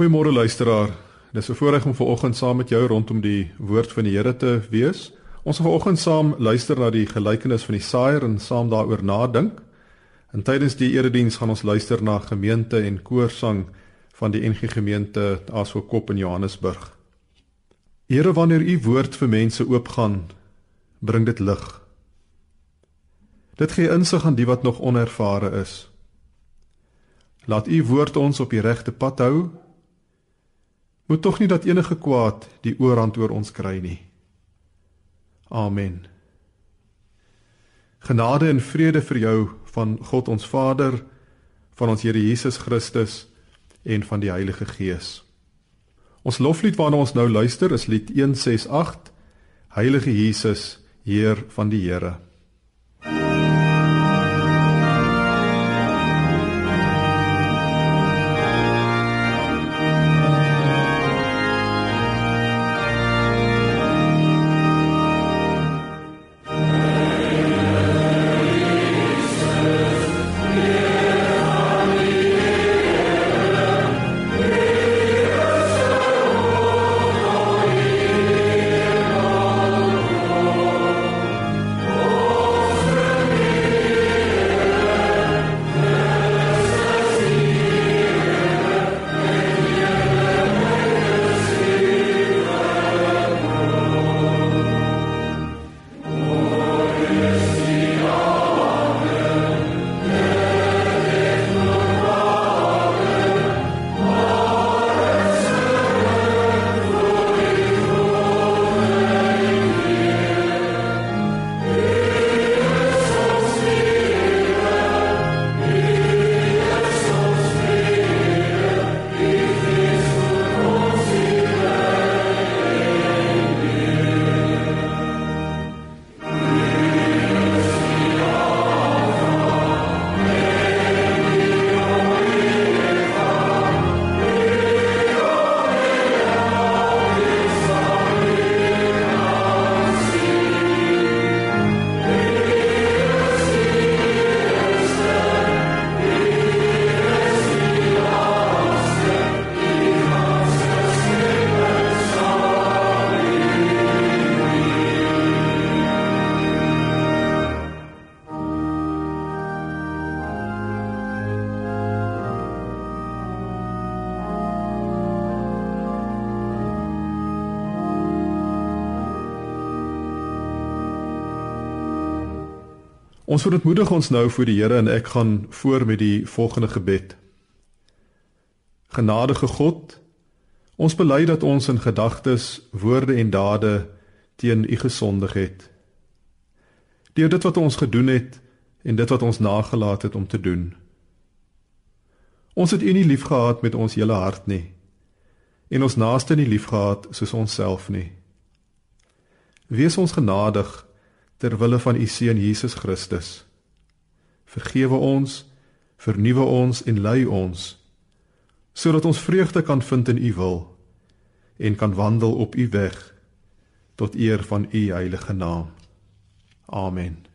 Goeiemôre luisteraar. Dis 'n voorreg om vanoggend saam met jou rondom die woord van die Here te wees. Ons gaan vanoggend saam luister na die gelykenis van die saaier en saam daaroor nadink. En tydens die erediens gaan ons luister na gemeente en koorsang van die NG Gemeente Asookop in Johannesburg. Here, wanneer u woord vir mense oopgaan, bring dit lig. Dit gee insig aan die wat nog onervare is. Laat u woord ons op die regte pad hou. Moet tog nie dat enige kwaad die oorhand oor ons kry nie. Amen. Genade en vrede vir jou van God ons Vader, van ons Here Jesus Christus en van die Heilige Gees. Ons loflied waarna ons nou luister is lied 168 Heilige Jesus, Heer van die Here. Ons verontmoedig ons nou voor die Here en ek gaan voor met die volgende gebed. Genadige God, ons bely dat ons in gedagtes, woorde en dade teen U gesondig het. Deur dit wat ons gedoen het en dit wat ons nagelaat het om te doen. Ons het U nie liefgehad met ons hele hart nie en ons naaste nie liefgehad soos onsself nie. Wees ons genadig ter wille van u seun Jesus Christus. Vergewe ons, vernuwe ons en lei ons sodat ons vreugde kan vind in u wil en kan wandel op u weg tot eer van u heilige naam. Amen.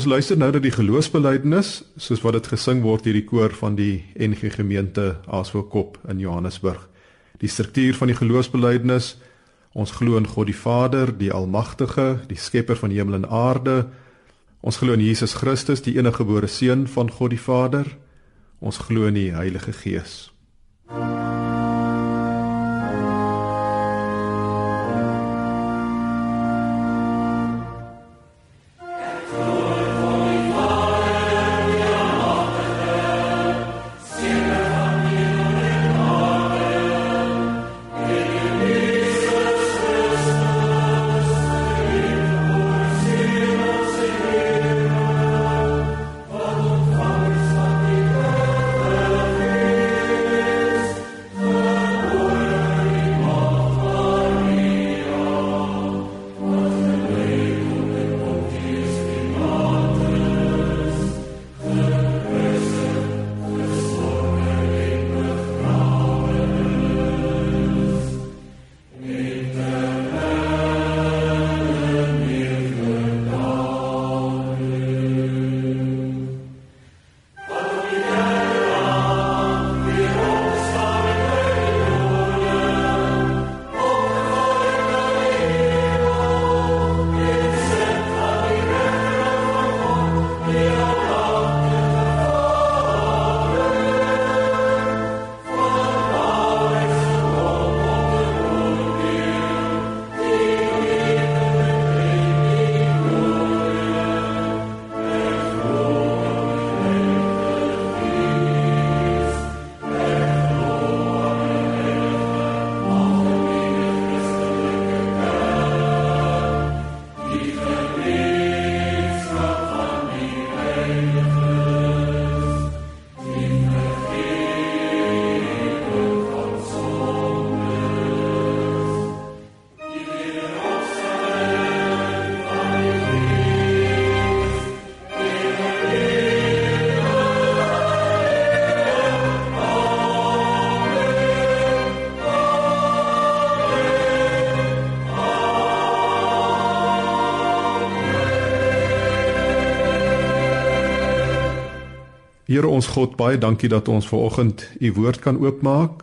Ons luister nou na die geloofsbelijdenis soos wat dit gesing word deur die koor van die NG Gemeente Aasvoorkop in Johannesburg. Die struktuur van die geloofsbelijdenis: Ons glo in God die Vader, die Almagtige, die Skepper van hemel en aarde. Ons glo in Jesus Christus, die enige gebore seun van God die Vader. Ons glo in die Heilige Gees. Here ons God, baie dankie dat ons ver oggend u woord kan oopmaak.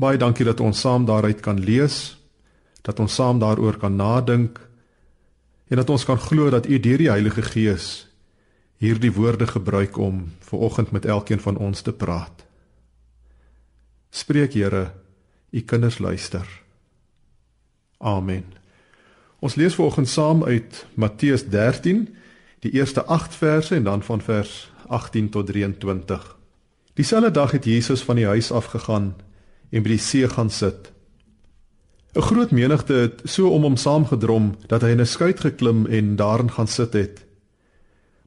Baie dankie dat ons saam daaruit kan lees, dat ons saam daaroor kan nadink en dat ons kan glo dat u deur die Heilige Gees hierdie woorde gebruik om ver oggend met elkeen van ons te praat. Spreek Here, u kinders luister. Amen. Ons lees ver oggend saam uit Matteus 13, die eerste 8 verse en dan van vers 18 tot 23. Dieselfde dag het Jesus van die huis af gegaan en by die see gaan sit. 'n Groot menigte het so om hom saamgedrom dat hy in 'n skuit geklim en daarin gaan sit het.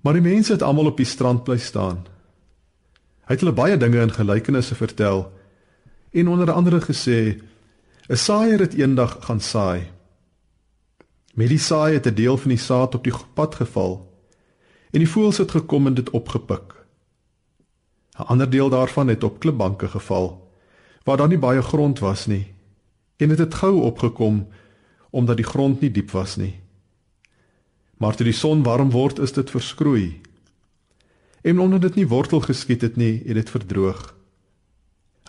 Maar die mense het almal op die strand bly staan. Hy het hulle baie dinge in gelykenisse vertel en onder andere gesê: 'n Saaier het eendag gaan saai. Met die saai het 'n deel van die saad op die pad geval en die voëls het gekom en dit opgepik. 'n Ander deel daarvan het op klipbanke geval waar daar nie baie grond was nie en dit het, het gou opgekom omdat die grond nie diep was nie. Maar toe die son warm word, is dit verskroei. En omdat dit nie wortel geskiet het nie, het dit verdroog.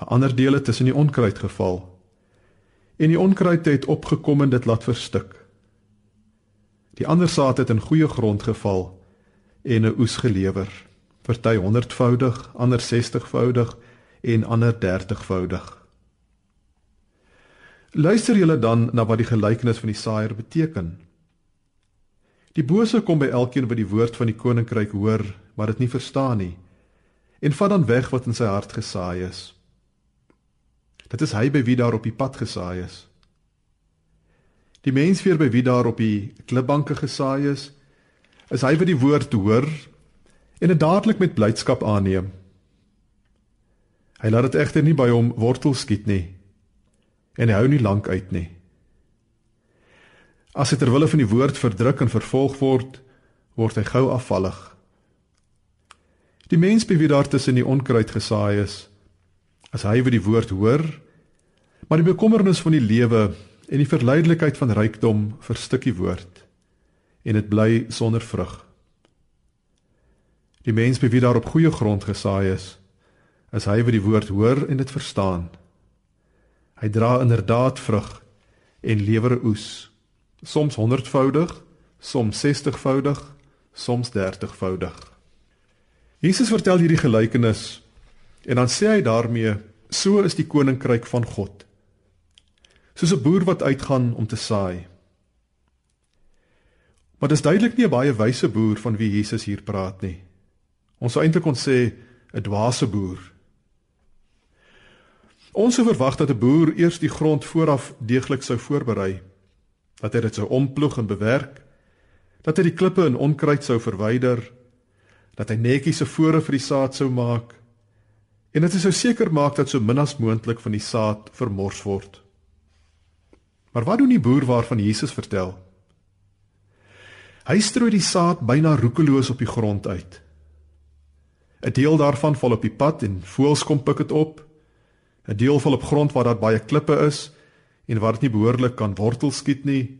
'n Ander deel het tussen die onkruid geval. En die onkruid het opgekom en dit laat verstik. Die ander saad het in goeie grond geval en 'n oes gelewer. Party 100voudig, ander 60voudig en ander 30voudig. Luister julle dan na wat die gelykenis van die saaier beteken. Die bose kom by elkeen wat die woord van die koninkryk hoor, maar dit nie verstaan nie, en vat dan weg wat in sy hart gesaai is. Dit is hy by wie daar op die pad gesaai is. Die mens weer by wie daar op die klipbanke gesaai is, is hy wat die woord hoor en dit dadelik met blydskap aanneem. Hy laat dit egter nie by hom wortel skiet nie en hy hou nie lank uit nie. As hy ter wille van die woord verdruk en vervolg word, word hy gou afvallig. Die mens by wie daar tussen die onkruid gesaai is, as hy wat die woord hoor, maar die bekommernis van die lewe en die verleidelikheid van rykdom verstik die woord en dit bly sonder vrug. Die mens wie daar op goeie grond gesaai is, is hy wat die woord hoor en dit verstaan. Hy dra inderdaad vrug en lewer oes, soms 100voudig, soms 60voudig, soms 30voudig. Jesus vertel hierdie gelykenis en dan sê hy daarmee: "So is die koninkryk van God. Soos 'n boer wat uitgaan om te saai." Maar dis duidelik nie 'n baie wyse boer van wie Jesus hier praat nie. Ons sou eintlik kon sê 'n dwaase boer. Ons sou verwag dat 'n boer eers die grond vooraf deeglik sou voorberei, dat hy dit sou omploeg en bewerk, dat hy die klippe en onkruid sou verwyder, dat hy netjies 'n fore vir die saad sou maak en hy sou seker maak dat so min as moontlik van die saad vermors word. Maar wat doen die boer waarvan Jesus vertel? Hy strooi die saad byna roekeloos op die grond uit. 'n Deel daarvan val op die pad en voëls kom pik dit op. 'n Deel val op grond waar daar baie klippe is en waar dit nie behoorlik kan wortel skiet nie.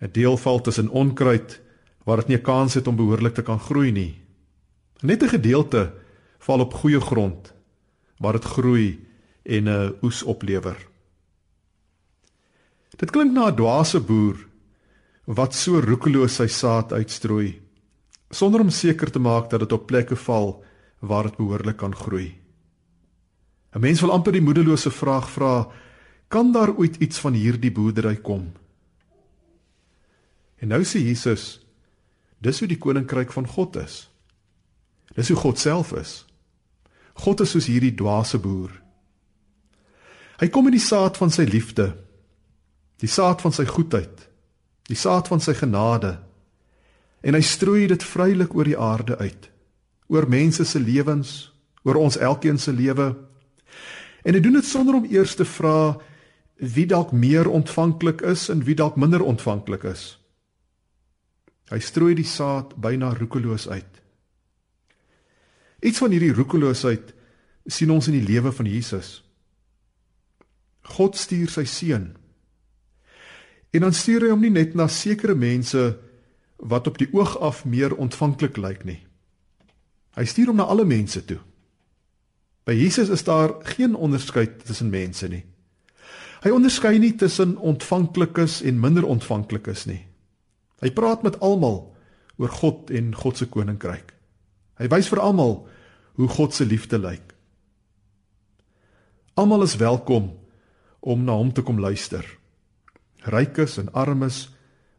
'n Deel val tussen onkruid waar dit nie 'n kans het om behoorlik te kan groei nie. Net 'n gedeelte val op goeie grond waar dit groei en 'n oes oplewer. Dit klink na 'n dwaase boer wat so roekeloos sy saad uitstrooi sonder om seker te maak dat dit op plekke val waar dit behoorlik kan groei. 'n Mens wil amper die moedelose vraag vra: Kan daar ooit iets van hierdie boerdery kom? En nou sê Jesus: Dis hoe die koninkryk van God is. Dis hoe God self is. God is soos hierdie dwaase boer. Hy kom in die saad van sy liefde, die saad van sy goedheid, die saad van sy genade en hy strooi dit vrylik oor die aarde uit, oor mense se lewens, oor ons elkeen se lewe En hy doen dit sonder om eers te vra wie dalk meer ontvanklik is en wie dalk minder ontvanklik is. Hy strooi die saad byna roekeloos uit. Iets van hierdie roekeloosheid sien ons in die lewe van Jesus. God stuur sy seun. En dan stuur hy hom nie net na sekere mense wat op die oog af meer ontvanklik lyk nie. Hy stuur hom na alle mense toe. By Jesus is daar geen onderskeid tussen mense nie. Hy onderskei nie tussen ontvanklikes en minder ontvanklikes nie. Hy praat met almal oor God en God se koninkryk. Hy wys vir almal hoe God se liefde lyk. Almal is welkom om na hom te kom luister. Rykes en armes,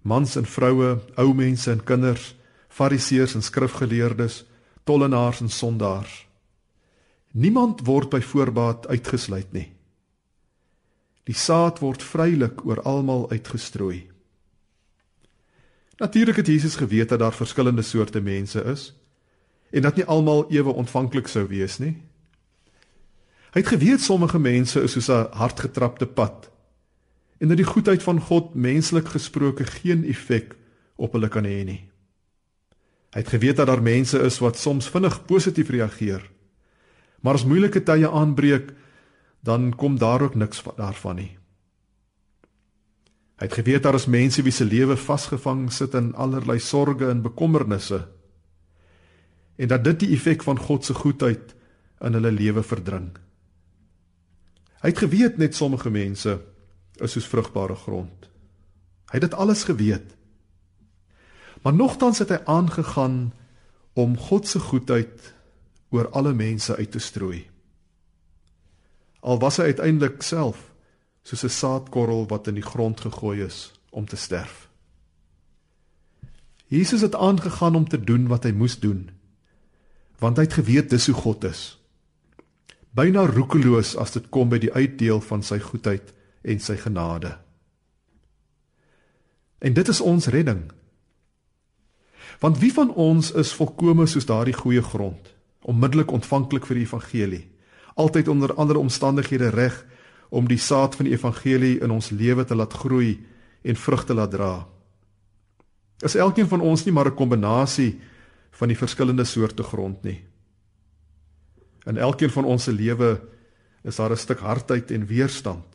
mans en vroue, ou mense en kinders, fariseërs en skrifgeleerdes, tollenaars en sondaars. Niemand word by voorbaat uitgesluit nie. Die saad word vrylik oor almal uitgestrooi. Natuurlik het Jesus geweet dat daar verskillende soorte mense is en dat nie almal ewe ontvanklik sou wees nie. Hy het geweet sommige mense is soos 'n hardgetrapte pad en dat die goedheid van God menslik gesproke geen effek op hulle kan hê nie. Hy het geweet dat daar mense is wat soms vinnig positief reageer Maar as moeilike tye aanbreek, dan kom daar ook niks daarvan nie. Hy het geweet daar is mense wie se lewe vasgevang sit in allerlei sorges en bekommernisse en dat dit die effek van God se goedheid in hulle lewe verdring. Hy het geweet net sommige mense is soos vrugbare grond. Hy het dit alles geweet. Maar nogtans het hy aangegaan om God se goedheid oor alle mense uit te strooi. Al was hy uiteindelik self soos 'n saadkorrel wat in die grond gegooi is om te sterf. Jesus het aangegaan om te doen wat hy moes doen want hy het geweet dis hoe God is. Byna roekeloos as dit kom by die uitdeel van sy goedheid en sy genade. En dit is ons redding. Want wie van ons is volkome soos daardie goeie grond? onmiddellik ontvanklik vir die evangelie. Altyd onder ander omstandighede reg om die saad van die evangelie in ons lewe te laat groei en vrugte laat dra. Is elkeen van ons nie maar 'n kombinasie van die verskillende soorte grond nie. In elkeen van ons se lewe is daar 'n stuk hardheid en weerstand.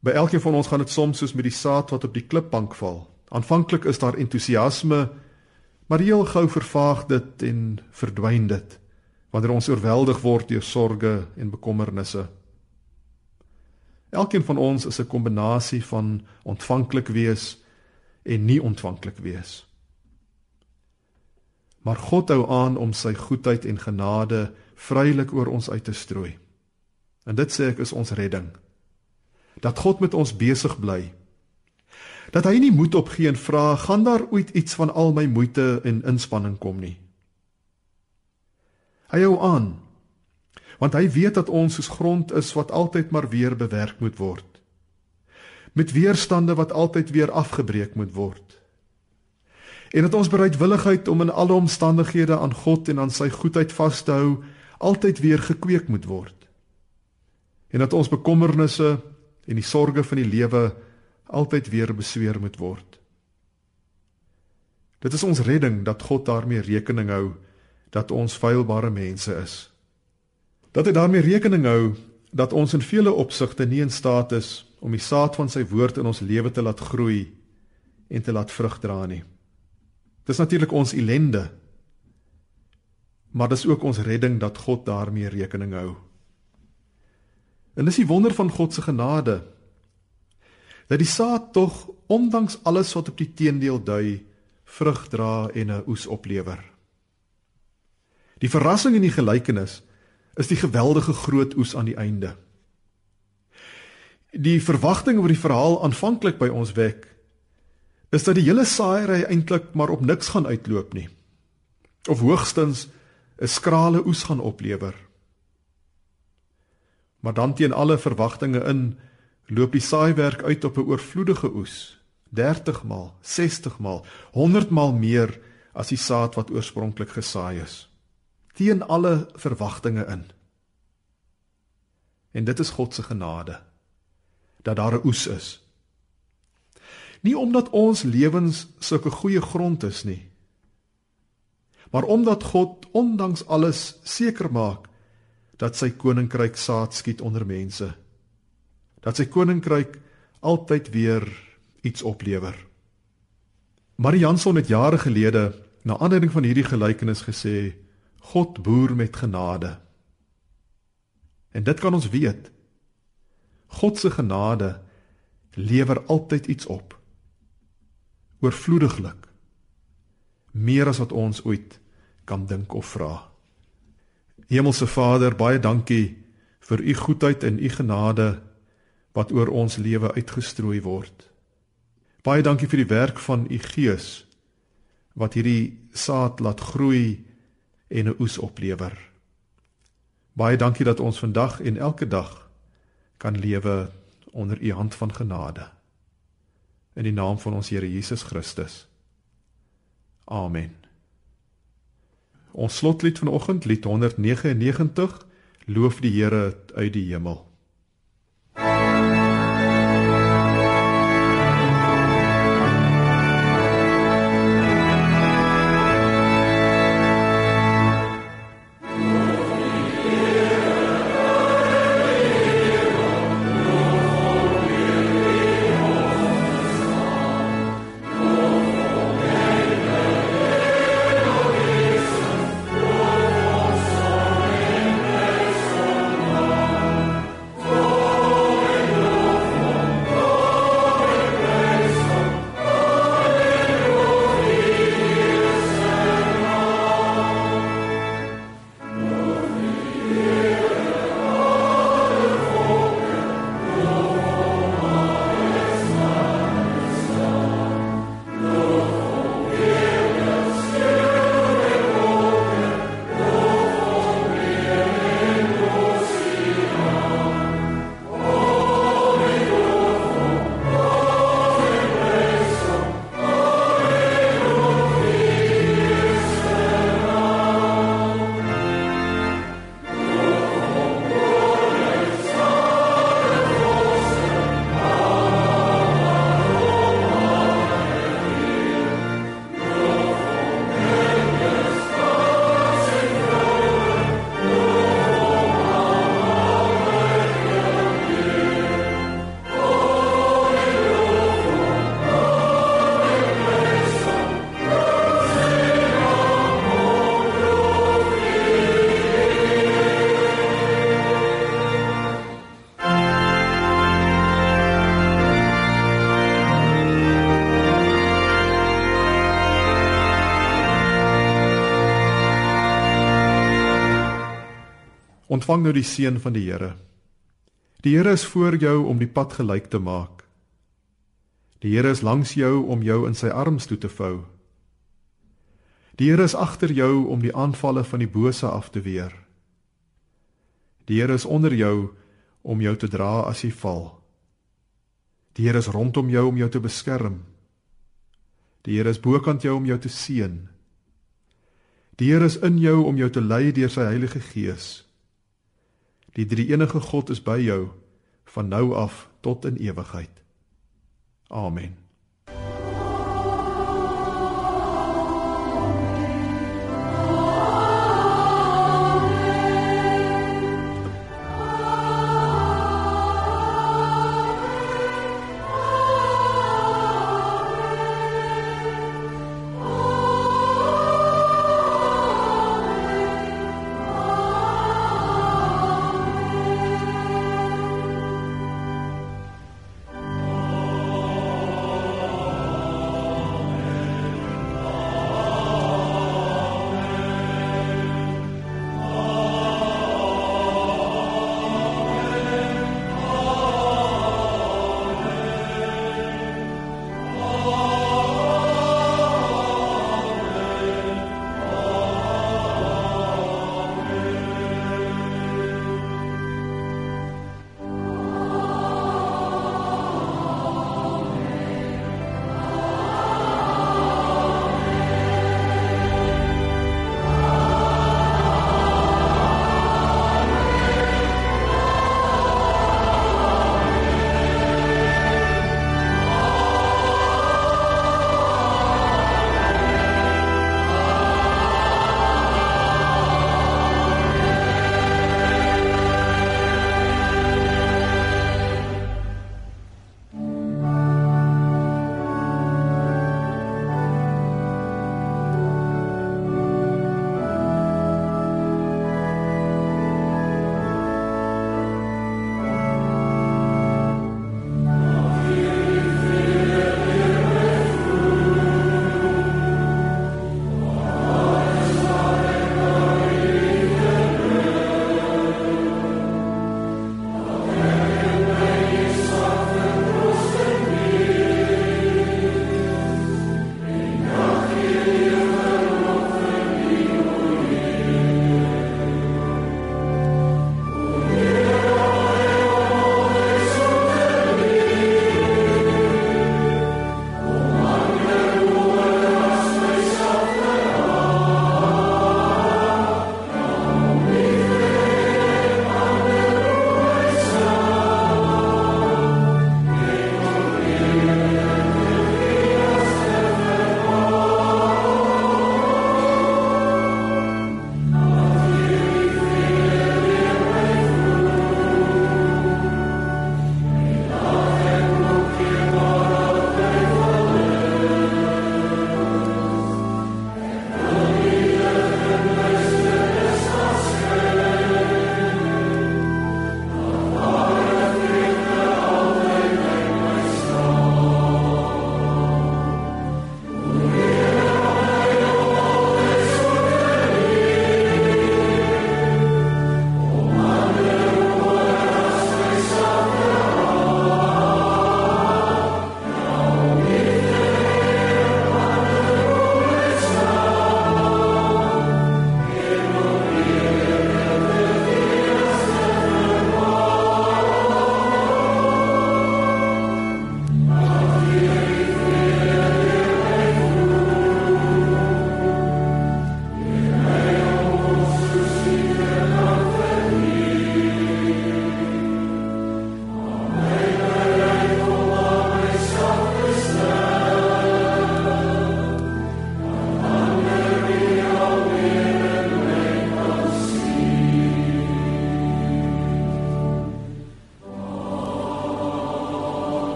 By elkeen van ons gaan dit soms soos met die saad wat op die klipbank val. Aanvanklik is daar entoesiasme, Maar heel gou vervaag dit en verdwyn dit wanneer ons oorweldig word deur sorges en bekommernisse. Elkeen van ons is 'n kombinasie van ontvanklik wees en nie ontvanklik wees. Maar God hou aan om sy goedheid en genade vrylik oor ons uit te strooi. En dit sê ek is ons redding. Dat God met ons besig bly. Dat hy nie moed opgee en vra gaan daar ooit iets van al my moeite en inspanning kom nie. Hy hou aan want hy weet dat ons soos grond is wat altyd maar weer bewerk moet word. Met weerstande wat altyd weer afgebreek moet word. En dat ons bereidwilligheid om in alle omstandighede aan God en aan sy goedheid vas te hou altyd weer gekweek moet word. En dat ons bekommernisse en die sorges van die lewe altyd weer besweer moet word. Dit is ons redding dat God daarmee rekening hou dat ons feilbare mense is dat hy daarmee rekening hou dat ons in vele opsigte nie in staat is om die saad van sy woord in ons lewe te laat groei en te laat vrug dra nie. Dis natuurlik ons ellende. Maar dis ook ons redding dat God daarmee rekening hou. En dis die wonder van God se genade dat die saad tog ondanks alles wat op die teendeel dui vrug dra en 'n oes oplewer. Die verrassing in die gelykenis is die geweldige groot oes aan die einde. Die verwagting oor die verhaal aanvanklik by ons wek is dat die hele saaiery eintlik maar op niks gaan uitloop nie. Of hoogstens 'n skrale oes gaan oplewer. Maar dan teen alle verwagtinge in loop die saaiwerk uit op 'n oorvloedige oes, 30 maal, 60 maal, 100 maal meer as die saad wat oorspronklik gesaai is teen alle verwagtinge in. En dit is God se genade dat daar 'n oes is. Nie omdat ons lewens sulke goeie grond is nie, maar omdat God ondanks alles seker maak dat sy koninkryk saad skiet onder mense. Dat sy koninkryk altyd weer iets oplewer. Marianson het jare gelede na aanleiding van hierdie gelykenis gesê God boer met genade. En dit kan ons weet. God se genade lewer altyd iets op. Oorvloediglik. Meer as wat ons ooit kan dink of vra. Hemelse Vader, baie dankie vir u goedheid en u genade wat oor ons lewe uitgestrooi word. Baie dankie vir die werk van u Gees wat hierdie saad laat groei en 'n oes oplewer. Baie dankie dat ons vandag en elke dag kan lewe onder u hand van genade. In die naam van ons Here Jesus Christus. Amen. Ons slotlied vanoggend, lied 199, loof die Here uit die hemel. Ontvang nou die seën van die Here. Die Here is voor jou om die pad gelyk te maak. Die Here is langs jou om jou in sy arms toe te vou. Die Here is agter jou om die aanvalle van die bose af te weer. Die Here is onder jou om jou te dra as jy val. Die Here is rondom jou om jou te beskerm. Die Here is bokant jou om jou te seën. Die Here is in jou om jou te lei deur sy Heilige Gees. Die Drie-enige God is by jou van nou af tot in ewigheid. Amen.